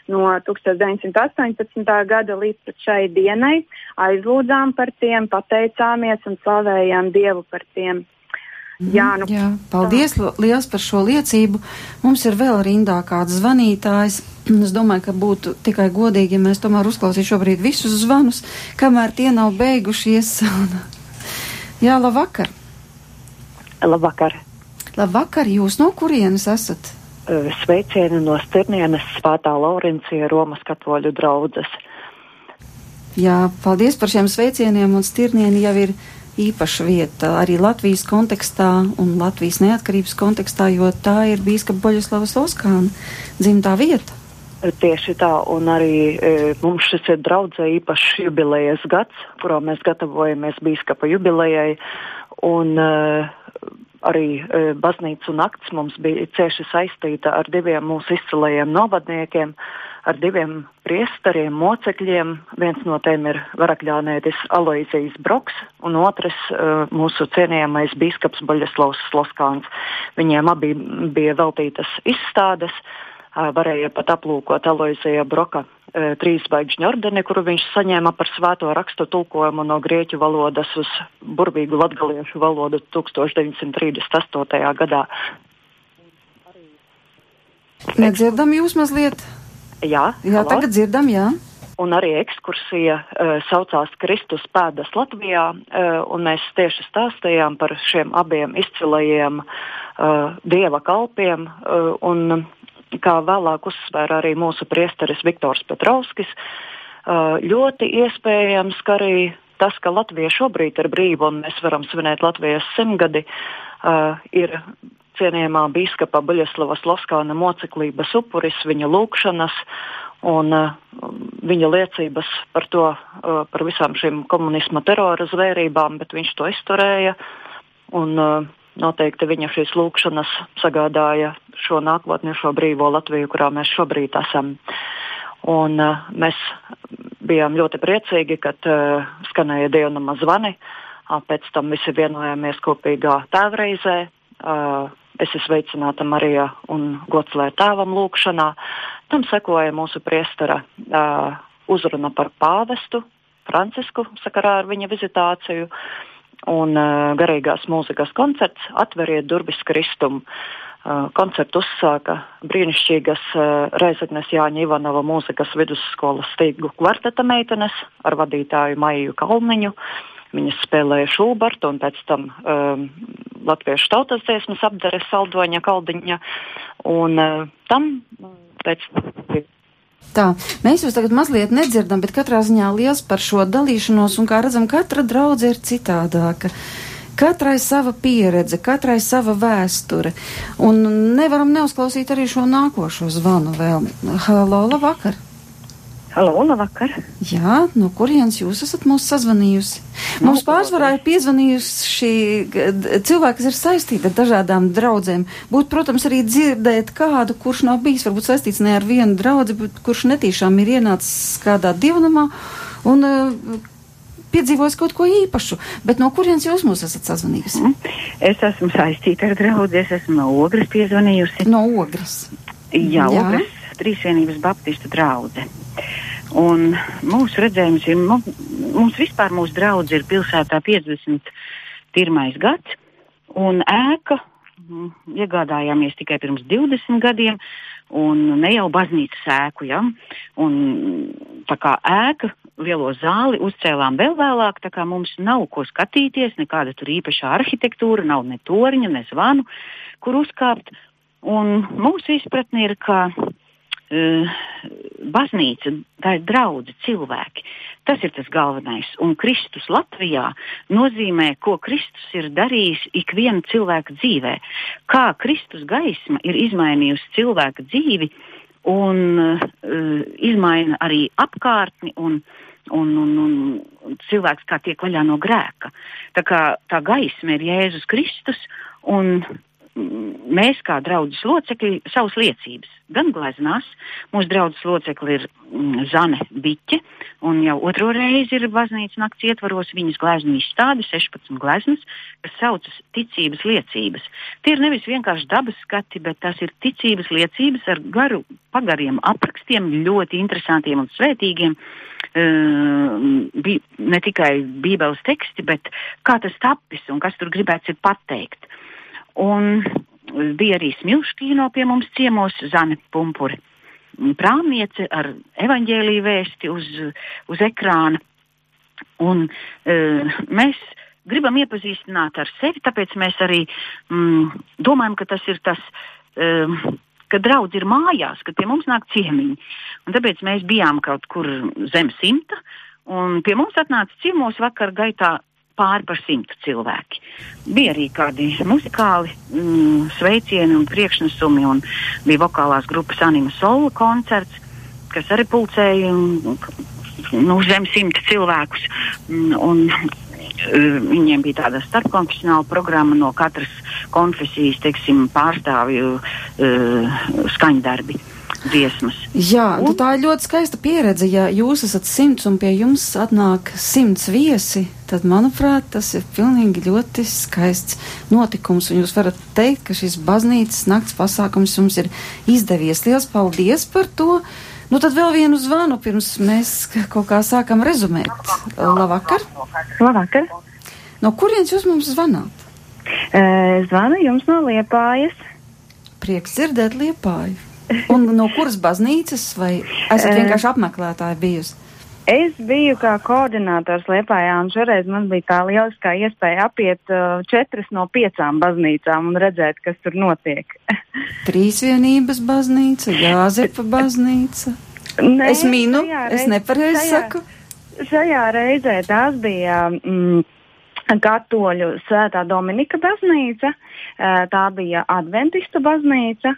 no 1918. gada līdz šai dienai, aizlūdzām par tiem, pateicāmies un slavējām Dievu par tiem. Mhm. Jā, nu, Jā, paldies liels par šo liecību. Mums ir vēl rindā kāds zvanītājs. Es domāju, ka būtu tikai godīgi, ja mēs tomēr uzklausītu šobrīd visus zvanus, kamēr tie nav beigušies. Jā, labvakar! Labvakar! Labvakar! Jūs no kurienes esat? Sveicieni no Stirnienes Svētā Laurencija Romas katoļu draudzes. Jā, paldies par šiem sveicieniem, un Stirnieni jau ir īpaša vieta arī Latvijas kontekstā un Latvijas neatkarības kontekstā, jo tā ir bīskapa Boļislavas Oskāna dzimtā vieta. Tieši tā, un arī e, mums šis ir draudzē īpašs jubilejas gads, kurā mēs gatavojamies bīskapa jubilejai. Un, e, arī e, baznīca nakts mums bija cieši saistīta ar diviem mūsu izcilajiem novadniekiem, ar diviem priesteriem, mocekļiem. Viens no tiem ir varakļānētis Aloizijas Broks, un otrs e, mūsu cienījamais bīskaps Baļaslavs Sloskāns. Viņiem abi bija veltītas izstādes varēja pat aplūkot Aloizija Broka e, trīsbaigžņu ordeni, kuru viņš saņēma par svēto rakstu tulkojumu no grieķu valodas uz burvīgu latgaliešu valodu 1938. gadā. Nedzirdam jūs mazliet? Jā, jā halo? tagad dzirdam, jā. Un arī ekskursija uh, saucās Kristus pēdas Latvijā, uh, un mēs tieši stāstījām par šiem abiem izcilajiem uh, dieva kalpiem. Uh, un, kā vēlāk uzsvēra arī mūsu priesteris Viktors Petrovskis, ļoti iespējams, ka arī tas, ka Latvija šobrīd ir brīva un mēs varam svinēt Latvijas simtgadi, ir cienījamā bīskapa Buļaslavas Loskāna moceklības upuris, viņa lūkšanas un viņa liecības par to, par visām šīm komunisma terora zvērībām, bet viņš to izturēja. Un, noteikti viņa šīs lūkšanas sagādāja šo nākotni, šo brīvo Latviju, kurā mēs šobrīd esam. Un, uh, mēs bijām ļoti priecīgi, kad uh, skanēja dievnama zvani. Uh, pēc tam visi vienojāmies kopīgā tēvreizē. Uh, es esmu sveicināta Marija un Gotslē tēvam lūkšanā. Tam sekoja mūsu priestara uh, uzruna par pāvestu Francisku sakarā ar viņa vizitāciju. Un uh, garīgās mūzikas koncerts Atveriet durvis Kristum. Uh, Koncertu uzsāka brīnišķīgas Reizeknes Jāņa Ivanova mūzikas vidusskolas stīgu kvarteta meitenes ar vadītāju Maiju Kalniņu. Viņas spēlēja Šubertu un pēc tam um, Latviešu tautas dziesmas apdare Saldoņa Kaldiņa. Un uh, tam pēc Tā, mēs jūs tagad mazliet nedzirdam, bet katrā ziņā liels par šo dalīšanos, un kā redzam, katra draudze ir citādāka. Katrai sava pieredze, katrai sava vēsture. Un nevaram neuzklausīt arī šo nākošo zvanu vēl. Halo, labvakar! Halo, labvakar! Jā, no kurienes jūs esat mūs sazvanījusi? Mums pārsvarā ir piezvanījusi cilvēki, kas ir saistīti ar dažādām draudzēm. Būtu, protams, arī dzirdēt kādu, kurš nav bijis varbūt saistīts ne ar vienu draudzi, bet kurš netīšām ir ienācis kādā divnamā. Un uh, piedzīvojis kaut ko īpašu, bet no kurienes jūs mūs esat sazvanījusi? Mm. Es esmu saistīta ar draugu, es esmu no Ogres piezvanījusi. No Ogres? Jā, Jā. Ogres Trīsvienības Baptistu draudze. Un mūsu redzējums ir, mums vispār mūsu draudze ir pilsētā 51. gads, un ēka mm, iegādājāmies tikai pirms 20 gadiem, un ne jau baznīcas ēku, ja? un tā kā ēka lielo zāli uzcēlām vēl vēlāk, tā kā mums nav ko skatīties, nekāda tur īpaša arhitektūra, nav ne toriņa, ne zvanu, kur uzkāpt. Un mūsu izpratne ir, ka baznīca, tā ir draudzīga cilvēki. Tas ir tas galvenais. Un Kristus Latvijā nozīmē, ko Kristus ir darījis ikviena cilvēka dzīvē. Kā Kristus gaisma ir izmainījusi cilvēka dzīvi un uh, izmaina arī apkārtni un un, un, un cilvēks kā tiek vaļā no grēka. Tā kā tā gaisma ir Jēzus Kristus, un mēs kā draudzes locekļi savas liecības gan gleznās. Mūsu draudzes locekli ir mm, Zane Biķe, un jau otro reizi ir baznīcas nakts ietvaros viņas gleznu izstāde, 16 gleznas, kas saucas ticības liecības. Tie ir nevis vienkārši dabas skati, bet tās ir ticības liecības ar garu, pagariem aprakstiem, ļoti interesantiem un svētīgiem. Uh, bi, ne tikai Bībeles teksti, bet kā tas tapis un kas tur gribēts pateikt. Un bija arī smilškīno pie mums ciemos Zane Pumpuri. Prāmniece ar evaņģēlīju vēsti uz, uz ekrāna. Un, uh, mēs gribam iepazīstināt ar sevi, tāpēc mēs arī mm, domājam, ka tas ir tas, um, ka draudz ir mājās, ka pie mums nāk ciemiņi. Un tāpēc mēs bijām kaut kur zem simta, un pie mums atnāca ciemos vakar gaitā pāri par simtu cilvēki. Bija arī kādi muzikāli mm, sveicieni un priekšnesumi, un bija vokālās grupas Anima Sola koncerts, kas arī pulcēja nu, zem simta cilvēkus. Mm, un, uh, Viņiem bija tāda starpkonfesionāla programma no katras konfesijas, teiksim, pārstāvju uh, skaņdarbi. Dziesmas. Jā, un, tā ir ļoti skaista pieredze. Ja jūs esat simts un pie jums atnāk simts viesi, tad, manuprāt, tas ir pilnīgi ļoti skaists notikums. Un jūs varat teikt, ka šis baznīcas nakts pasākums jums ir izdevies. Liels paldies par to! Nu, tad vēl vienu zvanu, pirms mēs kaut kā sākam rezumēt. Labvakar! Labvakar! No kurienes jūs mums zvanāt? Uh, zvanu jums no Liepājas. Prieks dzirdēt Liepāju. Un no kuras baznīcas vai esat vienkārši apmeklētāji bijusi? Es biju kā koordinators Liepājā, un šoreiz man bija tā lieliskā iespēja apiet uh, četras no piecām baznīcām un redzēt, kas tur notiek. Trīsvienības baznīca, Jāzepa baznīca. Nē, es minu, es reiz- nepareizi saku. Šajā reizē tās bija mm, katoļu svētā Dominika baznīca, eh, tā bija adventistu baznīca,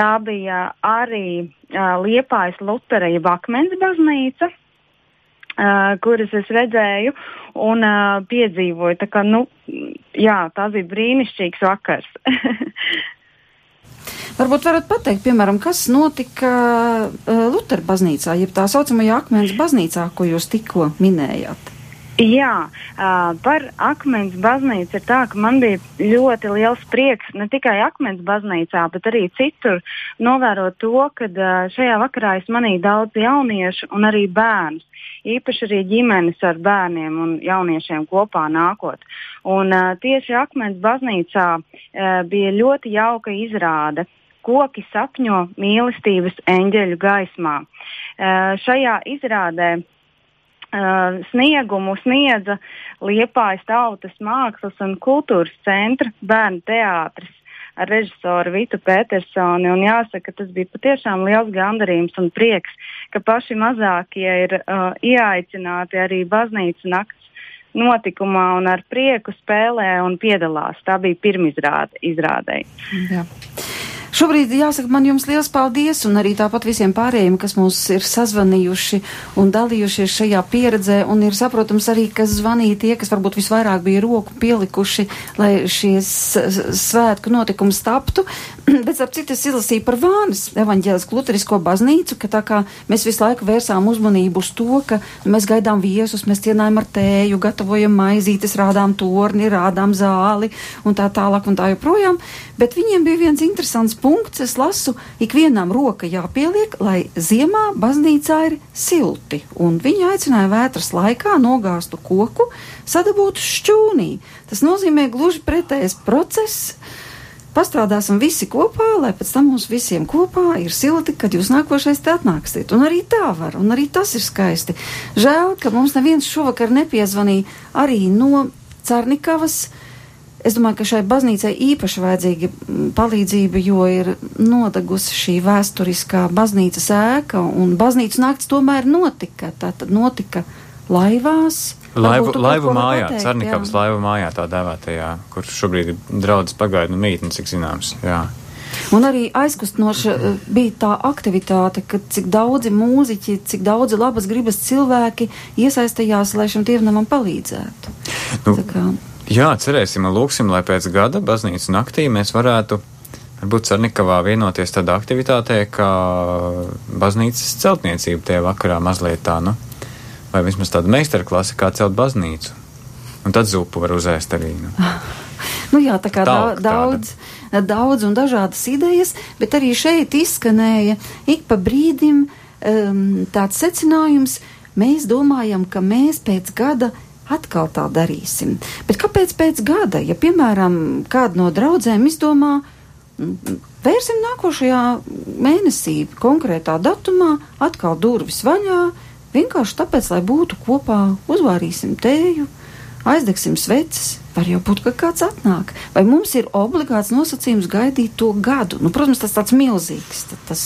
tā bija arī uh, Liepājas Lutera jeb Akmens baznīca, uh, kuras es redzēju un uh, piedzīvoju. Tā kā, nu, jā, tas bija brīnišķīgs vakars. Varbūt varat pateikt, piemēram, kas notika uh, Lutera baznīcā, jeb tā saucamajā akmens baznīcā, ko jūs tikko minējāt. Jā, uh, par akmens baznīcu ir tā, ka man bija ļoti liels prieks ne tikai akmens baznīcā, bet arī citur novērot to, ka uh, šajā vakarā es manīju daudz jauniešu un arī bērnus. Īpaši arī ģimenes ar bērniem un jauniešiem kopā nākot. Un, uh, tieši akmens baznīcā uh, bija ļoti jauka izrāde. Koki sapņo mīlestības eņģeļu gaismā. Uh, šajā izrādē sniegumu sniedza Liepājas tautas mākslas un kultūras centra bērnu teātris ar režisoru Vitu Petersoni. Un jāsaka, tas bija patiešām liels gandarījums un prieks, ka paši mazākie ir uh, ieaicināti arī baznīcas nakts notikumā un ar prieku spēlē un piedalās. Tā bija pirmizrāde izrādē. Jā. Šobrīd jāsaka man jums liels paldies un arī tāpat visiem pārējiem, kas mūs ir sazvanījuši un dalījušies šajā pieredzē un ir saprotams arī, kas zvanīja tie, kas varbūt visvairāk bija roku pielikuši, lai šies svētku notikums taptu. Bet, ap citu, es izlasīju par Vānas evaņģēlisku luterisko baznīcu, ka tā kā mēs visu laiku vērsām uzmanību uz to, ka mēs gaidām viesus, mēs cienājam ar tēju, gatavojam maizītes, rādām torni, rādām zāli un tā tālāk un tā joprojām. Bet viņiem bija viens interesants punkts, es lasu, ikvienam roka jāpieliek, lai ziemā baznīcā ir silti, un viņi aicināja vētras laikā nogāztu koku, sadabūtu šķūnī. Tas nozīmē gluži pretējs process. Pastrādāsim visi kopā, lai pēc tam mums visiem kopā ir silti, kad jūs nākošais te atnāksiet. Un arī tā var, un arī tas ir skaisti. Žēl, ka mums neviens šovakar nepiezvanīja arī no Cernikavas. Es domāju, ka šai baznīcai īpaši vajadzīga mm, palīdzība, jo ir nodegusi šī vēsturiskā baznīcas ēka, un baznīcas nakts tomēr notika. Tā tad notika laivās. Laivu, laivu mājā, Cernikavas laivu mājā tā dēvētajā, kur šobrīd ir draudzes pagaidu mītne, cik zināms. Jā. Un arī aizkustinoša eh, bija tā aktivitāte, ka cik daudzi mūziķi, cik daudzi labas gribas cilvēki iesaistījās, lai šim dievnamam palīdzētu. Nu, jā, cerēsim lūksim, lai pēc gada baznīcas naktī mēs varētu varbūt Cernikavā vienoties tādā aktivitātē, kā baznīcas celtniecība tie vakarā mazliet tā, nu, vai vismaz tāda meistarklase, kā celt baznīcu. Un tad zupu var uzēst arī. Nu. nu jā, tā kā Talka da, daudz, daudz un dažādas idejas, bet arī šeit izskanēja ik pa brīdim um, tāds secinājums, mēs domājam, ka mēs pēc gada atkal tā darīsim. Bet kāpēc pēc gada? Ja, piemēram, kāda no draudzēm izdomā, mm, vērsim nākošajā mēnesī, konkrētā datumā, atkal durvis vaļā, vienkārši tāpēc, lai būtu kopā, uzvārīsim tēju, aizdegsim sveces. Var jau būt, ka kāds atnāk. Vai mums ir obligāts nosacījums gaidīt to gadu? Nu, protams, tas tāds milzīgs, ta- tas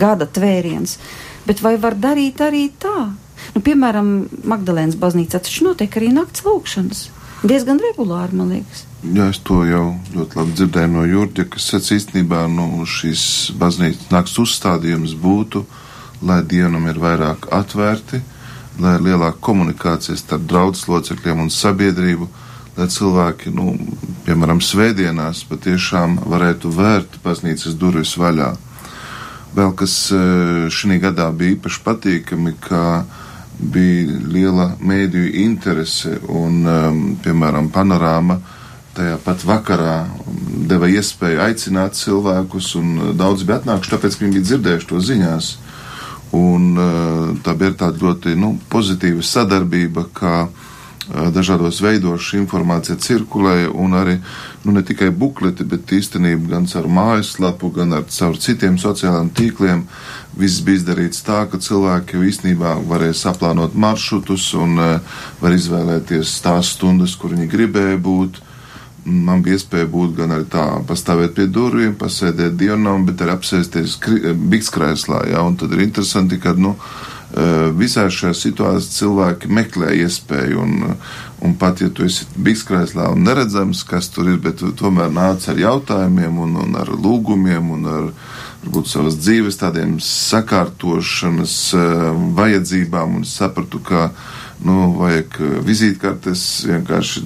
gada tvēriens. Bet vai var darīt arī tā? Nu, piemēram, Magdalēnas baznīcā taču notiek arī nakts lūkšanas. Diezgan regulāri, man liekas. Jā, es to jau ļoti labi dzirdēju no Jurģa, kas sacīja īstenībā, nu, šīs baznīcas nakts uzstādījums būtu, lai dienam ir vairāk atvērti, lai ir lielāka komunikācija starp draudzes locekļiem un sabiedrību, lai cilvēki, nu, piemēram, svētdienās patiešām varētu vērt baznīcas durvis vaļā. Vēl kas eh, šī gadā bija īpaši patīkami, ka bija liela mēdīju interese un, um, piemēram, panorāma tajā pat vakarā deva iespēju aicināt cilvēkus, un daudz bija atnākuši, tāpēc, ka viņi bija dzirdējuši to ziņās. Un uh, tā bija tāda ļoti nu, pozitīva sadarbība, kā dažādos veidos šī informācija cirkulē, un arī nu, ne tikai bukleti, bet īstenībā gan caur mājaslapu, gan ar caur citiem sociālajiem tīkliem. Viss bija izdarīts tā, ka cilvēki īstenībā varēja saplānot maršrutus un uh, var izvēlēties tās stundas, kur viņi gribēja būt. Man bija iespēja būt gan arī tā, pastāvēt pie durvīm, pasēdēt dievnam, bet arī apsēsties bikskrēslā, jā, un tad ir interesanti, ka, nu, Eh, visā šajā situācijā cilvēki meklē iespēju, un, un pat ja tu esi bikskrēslā un neredzams, kas tur ir, bet tu tomēr nāc ar jautājumiem un, un ar lūgumiem un ar varbūt savas dzīves tādiem sakārtošanas uh, vajadzībām, un sapratu, ka nu, vajag vizītkartes vienkārši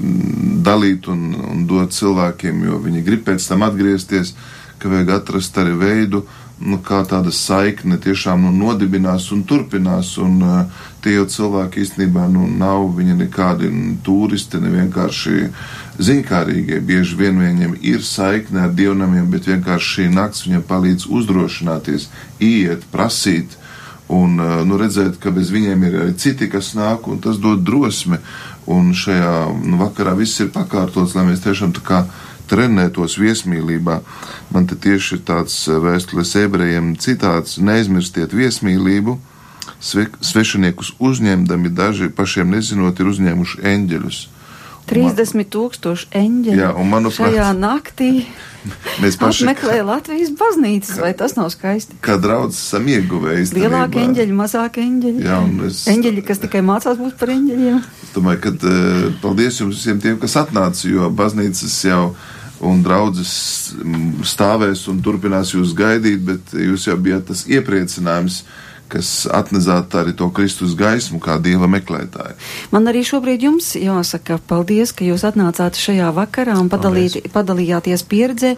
dalīt un, un dot cilvēkiem, jo viņi grib pēc tam atgriezties, ka vajag atrast arī veidu, uh, kā tāda saikne tiešām nu, nodibinās un turpinās. Un, uh, tie jau cilvēki īstenībā nu, nav viņi nekādi nu, turisti, ne vienkārši zinkārīgie. Bieži vien viņiem ir saikne ar dievnamiem, bet vienkārši šī nakts viņiem palīdz uzdrošināties, iet, prasīt. Un uh, nu, redzēt, ka bez viņiem ir arī citi, kas nāk, un tas dod drosmi. Un šajā nu, vakarā viss ir pakārtots, lai mēs tiešām tā kā trenētos viesmīlībā. Man te tieši ir tāds eh, vēstules ebrejiem citāts: neaizmirstiet viesmīlību, sve, svešiniekus uzņemdami, daži pašiem nezinot, ir uzņēmuši eņģeļus. 30 tūkstoši eņģeļu Jā, un manuprāt, šajā naktī mēs paši apmeklē Latvijas baznīcas, vai tas nav skaisti? kā draudz esam ieguvēji. Lielāki eņģeļi, mazāki eņģeļi. Jā, un es, Eņģeļi, kas tikai mācās būt par eņģeļiem. es domāju, ka uh, paldies jums visiem tiem, kas atnāca, jo baznīcas jau un draudzes stāvēs un turpinās jūs gaidīt, bet jūs jau bijat tas iepriecinājums kas atnesāt arī to Kristus gaismu kā dieva meklētāju. Man arī šobrīd jums jāsaka paldies, ka jūs atnācāt šajā vakarā un padalīt, padalījāties pieredzē,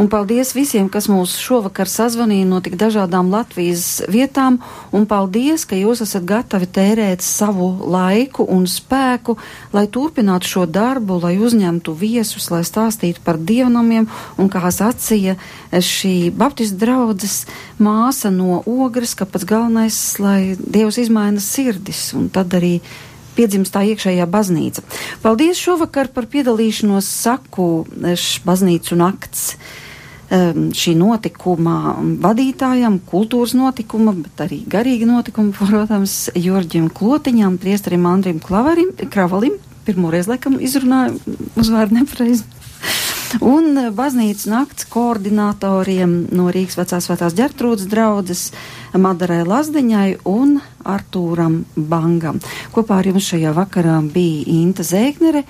un paldies visiem, kas mūs šovakar sazvanīja no tik dažādām Latvijas vietām, un paldies, ka jūs esat gatavi tērēt savu laiku un spēku, lai turpinātu šo darbu, lai uzņemtu viesus, lai stāstītu par dievnamiem, un kā sacīja šī Baptistu draudzes māsa no ogres, ka pats galvenais galvenais, lai Dievs izmaina sirdis, un tad arī piedzimst tā iekšējā baznīca. Paldies šovakar par piedalīšanos saku baznīcu nakts šī notikuma vadītājam, kultūras notikuma, bet arī garīga notikuma, protams, Jorģim Klotiņam, priestarim Andrim Klavarim, Kravalim, pirmoreiz laikam izrunāju uzvārdu nepareizi un eh, baznīcas nakts koordinatoriem no Rīgas vecās svētās ģertrūdas draudzes Madarai Lazdiņai un Artūram Bangam. Kopā ar jums šajā vakarā bija Inta Zēgnere,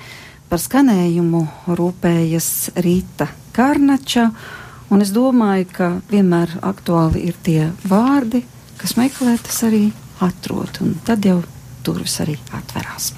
par skanējumu rūpējas Rīta Karnača, un es domāju, ka vienmēr aktuāli ir tie vārdi, kas meklē, tas arī atrod, un tad jau durvis arī atverās.